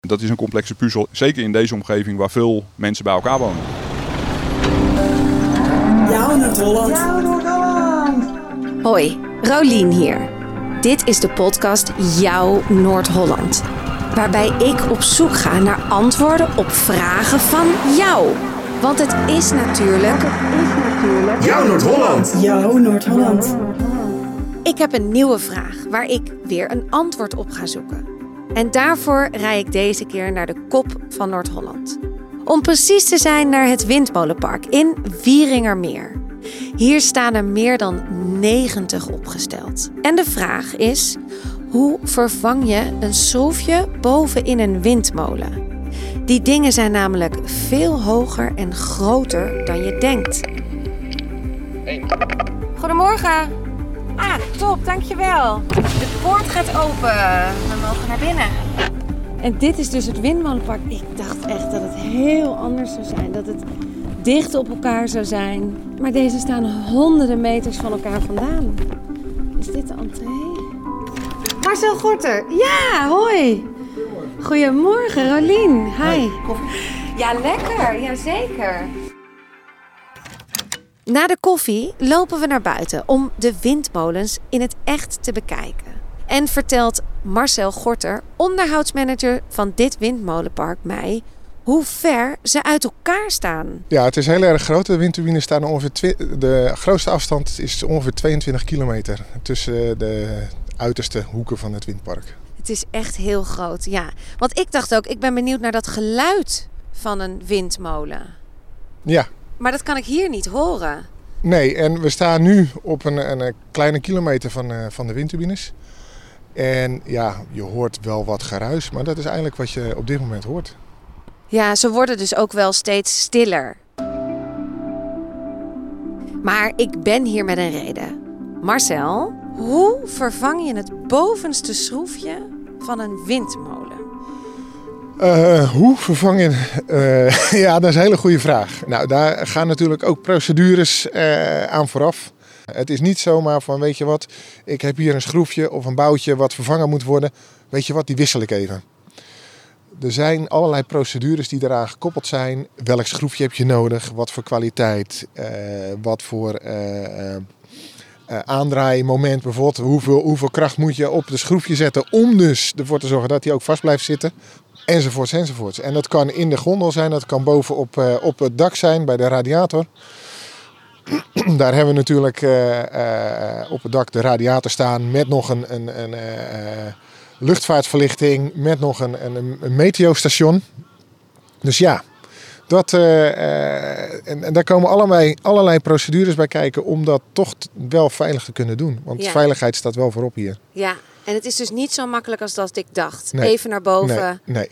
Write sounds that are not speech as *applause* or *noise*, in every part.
Dat is een complexe puzzel, zeker in deze omgeving waar veel mensen bij elkaar wonen. Jouw Noord-Holland. Hoi, Rolien hier. Dit is de podcast Jouw Noord-Holland. Waarbij ik op zoek ga naar antwoorden op vragen van jou. Want het is natuurlijk. Jouw Noord-Holland. Jouw Noord-Holland. Ik heb een nieuwe vraag waar ik weer een antwoord op ga zoeken. En daarvoor rij ik deze keer naar de kop van Noord-Holland. Om precies te zijn naar het Windmolenpark in Wieringermeer. Hier staan er meer dan 90 opgesteld. En de vraag is: hoe vervang je een schroefje bovenin een windmolen? Die dingen zijn namelijk veel hoger en groter dan je denkt. Goedemorgen. Ah, top, dankjewel. De poort gaat open. We mogen naar binnen. En dit is dus het windmolenpark. Ik dacht echt dat het heel anders zou zijn. Dat het dicht op elkaar zou zijn. Maar deze staan honderden meters van elkaar vandaan. Is dit de entree? Marcel Gorter. Ja, hoi. Goedemorgen, Rolien. Hi. Ja, lekker. Jazeker. Na de koffie lopen we naar buiten om de windmolens in het echt te bekijken. En vertelt Marcel Gorter, onderhoudsmanager van dit windmolenpark, mij hoe ver ze uit elkaar staan. Ja, het is heel erg groot. De windturbines staan ongeveer. De grootste afstand is ongeveer 22 kilometer tussen de uiterste hoeken van het windpark. Het is echt heel groot, ja. Want ik dacht ook, ik ben benieuwd naar dat geluid van een windmolen. Ja, Maar dat kan ik hier niet horen. nee, en we staan nu op een, een, kleine kilometer van, eh, van de windturbines. En ja, je hoort wel wat geruis, maar dat is eigenlijk wat je op dit moment hoort. Ja, ze worden dus ook wel steeds stiller. Maar ik ben hier met een reden. Marcel, hoe vervang je het bovenste schroefje van een windmolen? Eh, hoe vervang je... eh, *laughs* ja, dat is een hele goede vraag. Nou, daar gaan natuurlijk ook procedures eh, aan vooraf. Het is niet zomaar van, weet je wat, ik heb hier een schroefje of een boutje wat vervangen moet worden. Weet je wat, die wissel ik even. Er zijn allerlei procedures die eraan gekoppeld zijn. Welk schroefje heb je nodig? Wat voor kwaliteit? wat voor eh, aandraaimoment bijvoorbeeld? Hoeveel, hoeveel kracht moet je op de schroefje zetten om dus ervoor te zorgen dat hij ook vast blijft zitten? Enzovoorts, enzovoorts. En dat kan in de gondel zijn, dat kan bovenop eh, op het dak zijn bij de radiator. *clears throat* Daar hebben we natuurlijk eh, eh, op het dak de radiator staan met nog een, een, een luchtvaartverlichting, met nog een, een, een meteostation. Dus ja, dat, en, en daar komen allerlei, allerlei procedures bij kijken om dat toch wel veilig te kunnen doen. Want Ja. veiligheid staat wel voorop hier. Ja, en het is dus niet zo makkelijk als dat ik dacht. Nee. Even naar boven. Nee, nee.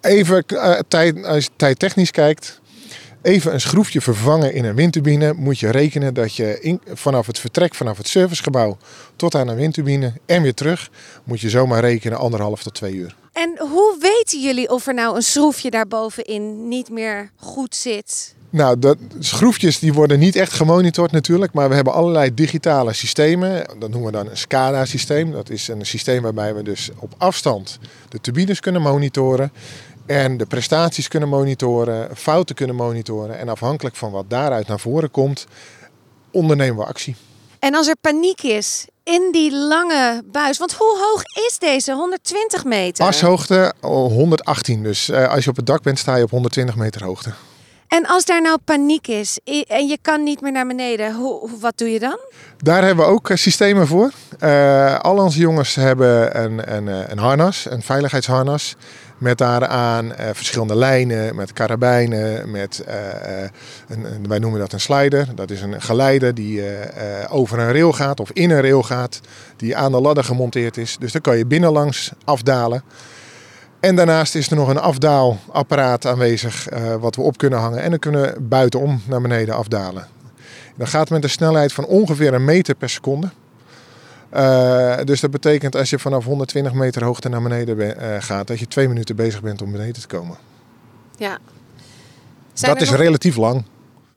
Even eh, tijd, als je tijdtechnisch kijkt. Even een schroefje vervangen in een windturbine. Moet je rekenen dat je in, vanaf het vertrek vanaf het servicegebouw tot aan een windturbine en weer terug. Moet je zomaar rekenen anderhalf tot twee uur. En hoe weten jullie of er nou een schroefje daarbovenin niet meer goed zit? Nou, de schroefjes die worden niet echt gemonitord natuurlijk, maar we hebben allerlei digitale systemen. Dat noemen we dan een SCADA-systeem. Dat is een systeem waarbij we dus op afstand de turbines kunnen monitoren en de prestaties kunnen monitoren, fouten kunnen monitoren. En afhankelijk van wat daaruit naar voren komt, ondernemen we actie. En als er paniek is in die lange buis, want hoe hoog is deze? 120 meter. Ashoogte oh, 118, dus eh, als je op het dak bent sta je op 120 meter hoogte. En als daar nou paniek is en je kan niet meer naar beneden, hoe, wat doe je dan? Daar hebben we ook eh, systemen voor. Eh, al onze jongens hebben een, een, eh, een harnas, een veiligheidsharnas. Met daaraan eh, verschillende lijnen, met karabijnen, met, een, wij noemen dat een slider. Dat is een geleider die over een rail gaat of in een rail gaat, die aan de ladder gemonteerd is. Dus dan kan je binnenlangs afdalen. En daarnaast is er nog een afdaalapparaat aanwezig eh, wat we op kunnen hangen. En dan kunnen we buitenom naar beneden afdalen. Dat gaat met een snelheid van ongeveer een meter per seconde. Eh, dus dat betekent als je vanaf 120 meter hoogte naar beneden be- eh, gaat, dat je twee minuten bezig bent om beneden te komen. Ja. dat is relatief lang.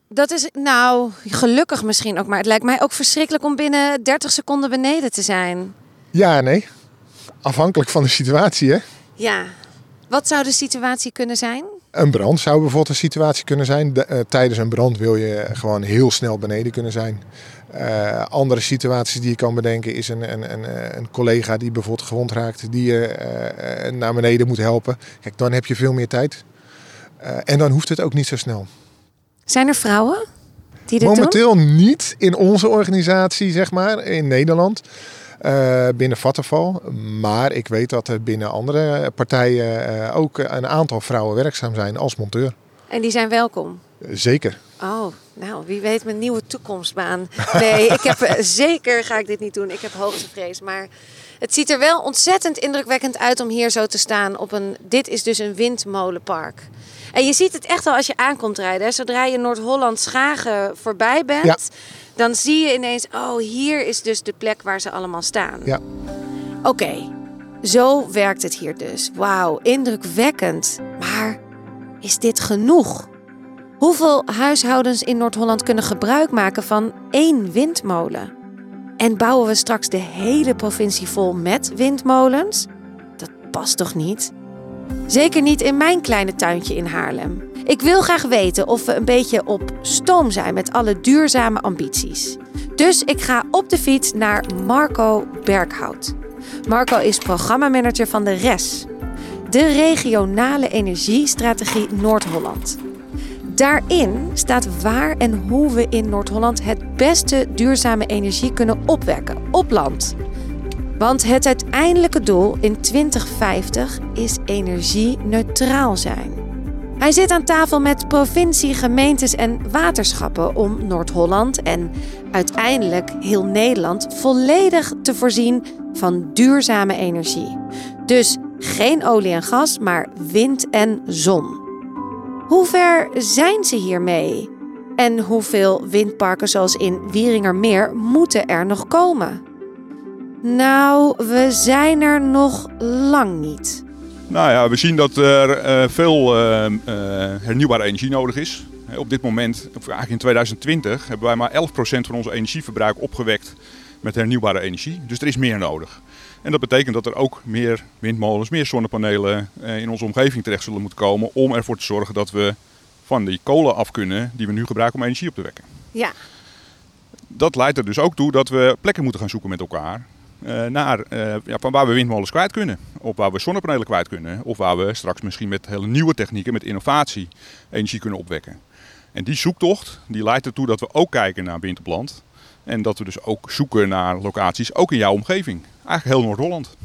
Dat is, nou, gelukkig misschien ook, maar het lijkt mij ook verschrikkelijk om binnen 30 seconden beneden te zijn. Ja nee. Afhankelijk van de situatie, hè? Ja. Wat zou de situatie kunnen zijn? Een brand zou bijvoorbeeld een situatie kunnen zijn. De- eh, tijdens een brand wil je gewoon heel snel beneden kunnen zijn. Eh, andere situaties die je kan bedenken is een, een, een, eh, een collega die bijvoorbeeld gewond raakt, die je naar beneden moet helpen. Kijk, dan heb je veel meer tijd. En dan hoeft het ook niet zo snel. Zijn er vrouwen die dit doen? Momenteel niet in onze organisatie, zeg maar, in Nederland. Eh, binnen Vattenval. Maar ik weet dat er binnen andere partijen eh, ook een aantal vrouwen werkzaam zijn als monteur. En die zijn welkom. Zeker. Oh, nou, wie weet mijn nieuwe toekomstbaan. Nee, ik heb eh, zeker ga ik dit niet doen. Ik heb hoogtevrees, maar het ziet er wel ontzettend indrukwekkend uit om hier zo te staan op een. Dit is dus een windmolenpark. En je ziet het echt al als je aankomt rijden. hè. Zodra je Noord-Holland Schagen voorbij bent, Ja. dan zie je ineens, oh, hier is dus de plek waar ze allemaal staan. Ja. Oké, zo werkt het hier dus. Wauw, indrukwekkend. Maar is dit genoeg? Hoeveel huishoudens in Noord-Holland kunnen gebruik maken van één windmolen? En bouwen we straks de hele provincie vol met windmolens? Dat past toch niet? Zeker niet in mijn kleine tuintje in Haarlem. Ik wil graag weten of we een beetje op stoom zijn met alle duurzame ambities. Dus ik ga op de fiets naar Marco Berghout. Marco is programmamanager van de RES, de regionale energiestrategie Noord-Holland. Daarin staat waar en hoe we in Noord-Holland het beste duurzame energie kunnen opwekken op land. Want het uiteindelijke doel in 2050 is energie-neutraal zijn. Hij zit aan tafel met provincie, gemeentes en waterschappen om Noord-Holland en uiteindelijk heel Nederland volledig te voorzien van duurzame energie. Dus geen olie en gas, maar wind en zon. Hoe ver zijn ze hiermee? En hoeveel windparken zoals in Wieringermeer moeten er nog komen? Nou, we zijn er nog lang niet. Nou ja, we zien dat er eh, veel eh, eh, hernieuwbare energie nodig is. Op dit moment, of eigenlijk in 2020, hebben wij maar 11% van onze energieverbruik opgewekt met hernieuwbare energie. Dus er is meer nodig. En dat betekent dat er ook meer windmolens, meer zonnepanelen eh, in onze omgeving terecht zullen moeten komen om ervoor te zorgen dat we van die kolen af kunnen die we nu gebruiken om energie op te wekken. Ja, Dat leidt er dus ook toe dat we plekken moeten gaan zoeken met elkaar. eh, naar eh, ja, van waar we windmolens kwijt kunnen. Of waar we zonnepanelen kwijt kunnen. Of waar we straks misschien met hele nieuwe technieken, met innovatie, energie kunnen opwekken. En die zoektocht die leidt ertoe dat we ook kijken naar wind op land. En dat we dus ook zoeken naar locaties, ook in jouw omgeving. Eigenlijk heel Noord-Holland.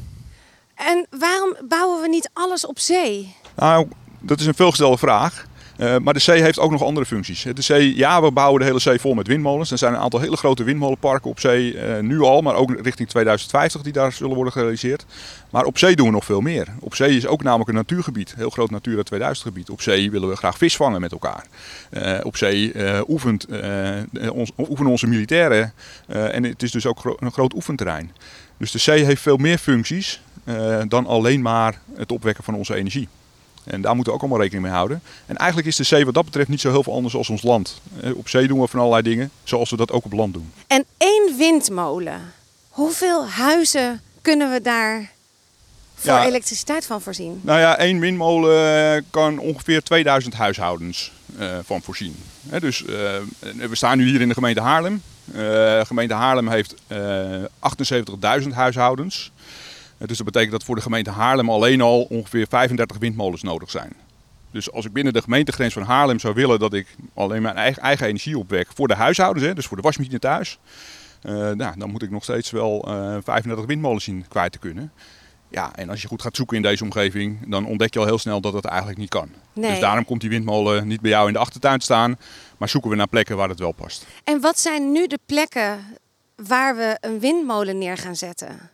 en waarom bouwen we niet alles op zee? Nou, dat is een veelgestelde vraag. Eh, maar de zee heeft ook nog andere functies. De zee, ja, we bouwen de hele zee vol met windmolens. Er zijn een aantal hele grote windmolenparken op zee, eh, nu al, maar ook richting 2050 die daar zullen worden gerealiseerd. Maar op zee doen we nog veel meer. Op zee is ook namelijk een natuurgebied, een heel groot Natura 2000 gebied. Op zee willen we graag vis vangen met elkaar. Eh, op zee oefent, ons, oefenen onze militairen en het is dus ook een groot oefenterrein. Dus de zee heeft veel meer functies dan alleen maar het opwekken van onze energie. En daar moeten we ook allemaal rekening mee houden. En eigenlijk is de zee wat dat betreft niet zo heel veel anders als ons land. Op zee doen we van allerlei dingen, zoals we dat ook op land doen. En één windmolen. Hoeveel huizen kunnen we daar voor Ja. elektriciteit van voorzien? Nou ja, één windmolen kan ongeveer 2000 huishoudens eh, van voorzien. Dus eh, we staan nu hier in de gemeente Haarlem. Eh, De gemeente Haarlem heeft eh 78.000 huishoudens. Eh, dus dat betekent dat voor de gemeente Haarlem alleen al ongeveer 35 windmolens nodig zijn. Dus als ik binnen de gemeentegrens van Haarlem zou willen dat ik alleen mijn eigen, eigen energie opwek voor de huishoudens, hè, dus voor de wasmachine thuis, eh, nou, dan moet ik nog steeds wel eh 35 windmolens zien kwijt te kunnen. Ja, en als je goed gaat zoeken in deze omgeving, dan ontdek je al heel snel dat het eigenlijk niet kan. Nee. Dus daarom komt die windmolen niet bij jou in de achtertuin te staan, maar zoeken we naar plekken waar het wel past. En wat zijn nu de plekken waar we een windmolen neer gaan zetten?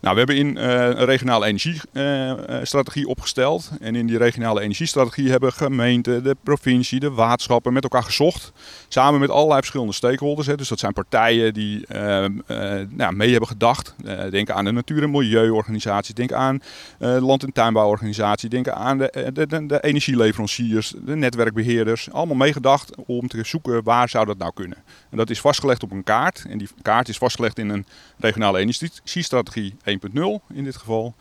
Nou, we hebben in eh, een regionale energiestrategie opgesteld. En in die regionale energiestrategie hebben gemeenten, de provincie, de waterschappen met elkaar gezocht. Samen met allerlei verschillende stakeholders. Hè. Dus dat zijn partijen die eh, eh, nou, mee hebben gedacht. Eh, denk aan de natuur- en milieuorganisaties. Denk aan eh, land- en tuinbouworganisaties. Denk aan de, eh, de, de, de energieleveranciers, de netwerkbeheerders. Allemaal meegedacht om te zoeken waar zou dat nou kunnen. En dat is vastgelegd op een kaart. En die kaart is vastgelegd in een regionale energiestrategie 1.0 in dit geval.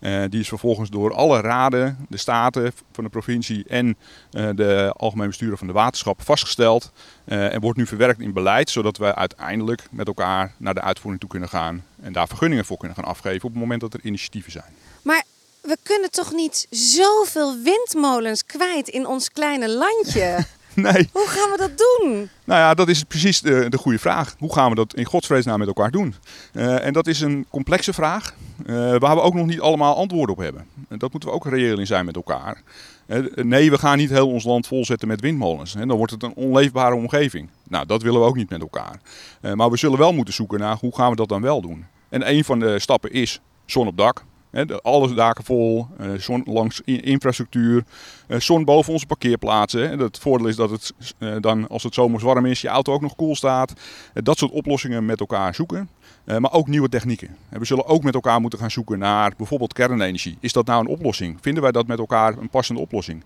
Uh, die is vervolgens door alle raden, de staten van de provincie en uh, de algemeen bestuurder van de waterschap vastgesteld. Uh, en wordt nu verwerkt in beleid, zodat we uiteindelijk met elkaar naar de uitvoering toe kunnen gaan. En daar vergunningen voor kunnen gaan afgeven op het moment dat er initiatieven zijn. Maar we kunnen toch niet zoveel windmolens kwijt in ons kleine landje? *laughs* *laughs* Nee. Hoe gaan we dat doen? Nou ja, dat is precies de, de goede vraag. Hoe gaan we dat in godsvreesnaam met elkaar doen? Uh, en dat is een complexe vraag uh, waar we ook nog niet allemaal antwoorden op hebben. En dat moeten we ook reëel in zijn met elkaar. Uh, nee, we gaan niet heel ons land volzetten met windmolens. Dan wordt het een onleefbare omgeving. Nou, dat willen we ook niet met elkaar. maar we zullen wel moeten zoeken naar hoe gaan we dat dan wel doen. En een van de stappen is zon op dak. He, alle daken vol, uh, zon langs infrastructuur, uh, zon boven onze parkeerplaatsen. En het voordeel is dat het uh, dan, als het zomers warm is, je auto ook nog koel staat. dat soort oplossingen met elkaar zoeken. maar ook nieuwe technieken. we zullen ook met elkaar moeten gaan zoeken naar bijvoorbeeld kernenergie. Is dat nou een oplossing? Vinden wij dat met elkaar een passende oplossing?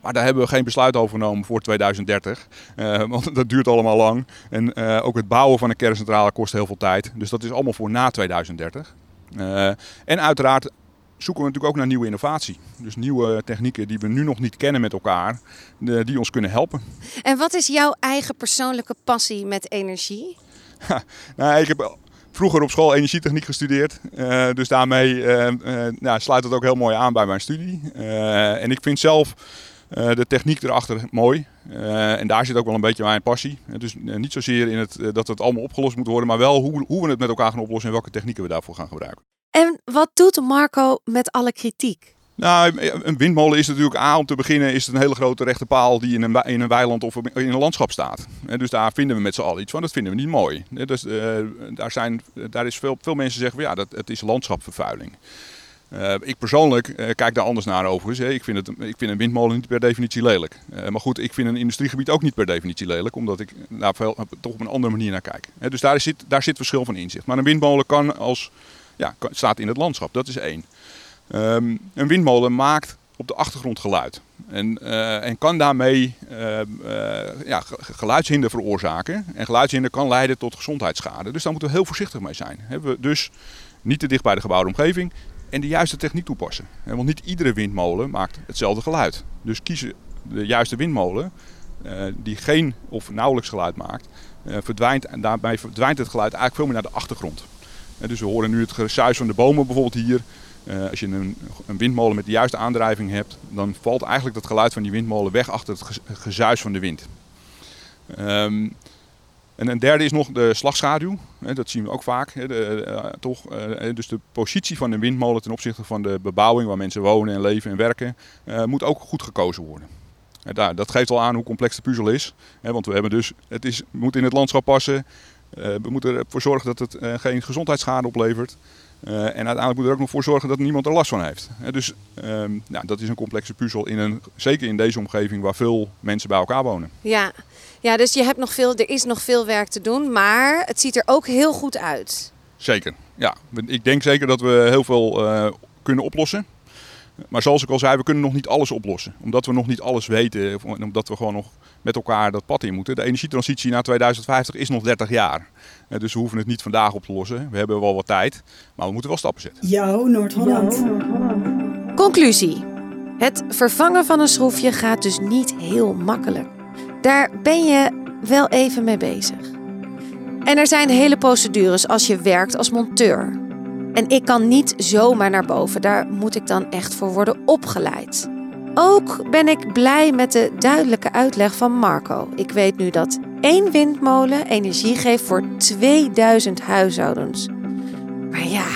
Maar daar hebben we geen besluit over genomen voor 2030. Uh, *laughs* want dat duurt allemaal lang. En ook het bouwen van een kerncentrale kost heel veel tijd. Dus dat is allemaal voor na 2030. Uh, en uiteraard zoeken we natuurlijk ook naar nieuwe innovatie. Dus nieuwe technieken die we nu nog niet kennen met elkaar, die ons kunnen helpen. En wat is jouw eigen persoonlijke passie met energie? *laughs* nou, ik heb vroeger op school energietechniek gestudeerd. Uh, dus daarmee uh, nou, sluit het ook heel mooi aan bij mijn studie. en ik vind zelf de techniek erachter mooi. en daar zit ook wel een beetje mijn passie. dus niet zozeer in het, dat het allemaal opgelost moet worden, maar wel hoe, hoe we het met elkaar gaan oplossen en welke technieken we daarvoor gaan gebruiken. En wat doet Marco met alle kritiek? Nou, een windmolen is natuurlijk A, om te beginnen, is het een hele grote rechte paal die in een, in een weiland of in een landschap staat. dus daar vinden we met z'n allen iets van, dat vinden we niet mooi. Dus uh, daar, zijn, daar is veel, veel mensen zeggen, ja, dat, het is landschapvervuiling. Uh, ik persoonlijk uh, kijk daar anders naar overigens. Hè. Ik, vind het, ik vind een windmolen niet per definitie lelijk. Uh, maar goed, ik vind een industriegebied ook niet per definitie lelijk, omdat ik daar toch op een andere manier naar kijk. dus daar zit, daar zit verschil van inzicht. Maar een windmolen kan als, ja, staat in het landschap, dat is één. Um, een windmolen maakt op de achtergrond geluid. En, en kan daarmee ja, geluidshinder veroorzaken. En geluidshinder kan leiden tot gezondheidsschade. Dus daar moeten we heel voorzichtig mee zijn. Dus niet te dicht bij de gebouwde omgeving en de juiste techniek toepassen. Want niet iedere windmolen maakt hetzelfde geluid. Dus kiezen de juiste windmolen uh, die geen of nauwelijks geluid maakt, uh, verdwijnt, en daarbij verdwijnt het geluid eigenlijk veel meer naar de achtergrond. Dus we horen nu het gesuis van de bomen bijvoorbeeld hier. als je een, windmolen met de juiste aandrijving hebt, dan valt eigenlijk dat geluid van die windmolen weg achter het gezuis van de wind. En een derde is nog de slagschaduw. Dat zien we ook vaak. De, toch, dus de positie van de windmolen ten opzichte van de bebouwing waar mensen wonen en leven en werken, moet ook goed gekozen worden. Dat geeft al aan hoe complex de puzzel is. Want we hebben dus, het is, moet in het landschap passen. We moeten ervoor zorgen dat het geen gezondheidsschade oplevert. Uh, en uiteindelijk moet er ook nog voor zorgen dat niemand er last van heeft. dus um, nou, dat is een complexe puzzel, in een, zeker in deze omgeving waar veel mensen bij elkaar wonen. Ja. ja, dus je hebt nog veel, er is nog veel werk te doen, maar het ziet er ook heel goed uit. Zeker, ja. Ik denk zeker dat we heel veel uh, kunnen oplossen. Maar zoals ik al zei, we kunnen nog niet alles oplossen. Omdat we nog niet alles weten, omdat we gewoon nog met elkaar dat pad in moeten. De energietransitie naar 2050 is nog 30 jaar. Dus we hoeven het niet vandaag op te lossen. We hebben wel wat tijd, maar we moeten wel stappen zetten. Jouw Noord-Holland. Conclusie. Het vervangen van een schroefje gaat dus niet heel makkelijk. Daar ben je wel even mee bezig. En er zijn hele procedures als je werkt als monteur. En ik kan niet zomaar naar boven, daar moet ik dan echt voor worden opgeleid. Ook ben ik blij met de duidelijke uitleg van Marco. Ik weet nu dat één windmolen energie geeft voor 2000 huishoudens. Maar ja,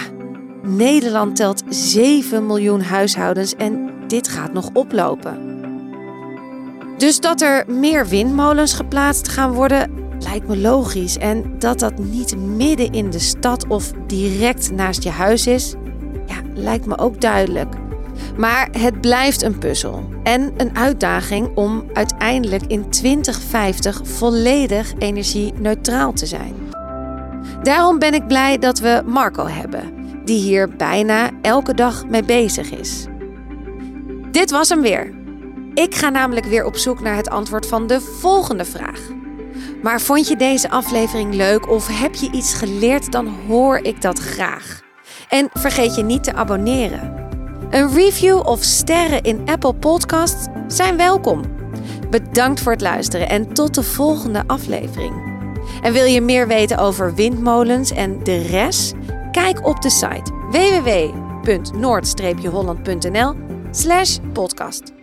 Nederland telt 7 miljoen huishoudens en dit gaat nog oplopen. Dus dat er meer windmolens geplaatst gaan worden, lijkt me logisch. En dat dat niet midden in de stad of direct naast je huis is, ja, lijkt me ook duidelijk. Maar het blijft een puzzel en een uitdaging om uiteindelijk in 2050 volledig energie-neutraal te zijn. Daarom ben ik blij dat we Marco hebben, die hier bijna elke dag mee bezig is. Dit was hem weer. Ik ga namelijk weer op zoek naar het antwoord van de volgende vraag. Maar vond je deze aflevering leuk of heb je iets geleerd, dan hoor ik dat graag. En vergeet je niet te abonneren. Een review of sterren in Apple Podcasts zijn welkom. Bedankt voor het luisteren en tot de volgende aflevering. En wil je meer weten over windmolens en de rest? Kijk op de site www.noord-holland.nl/podcast.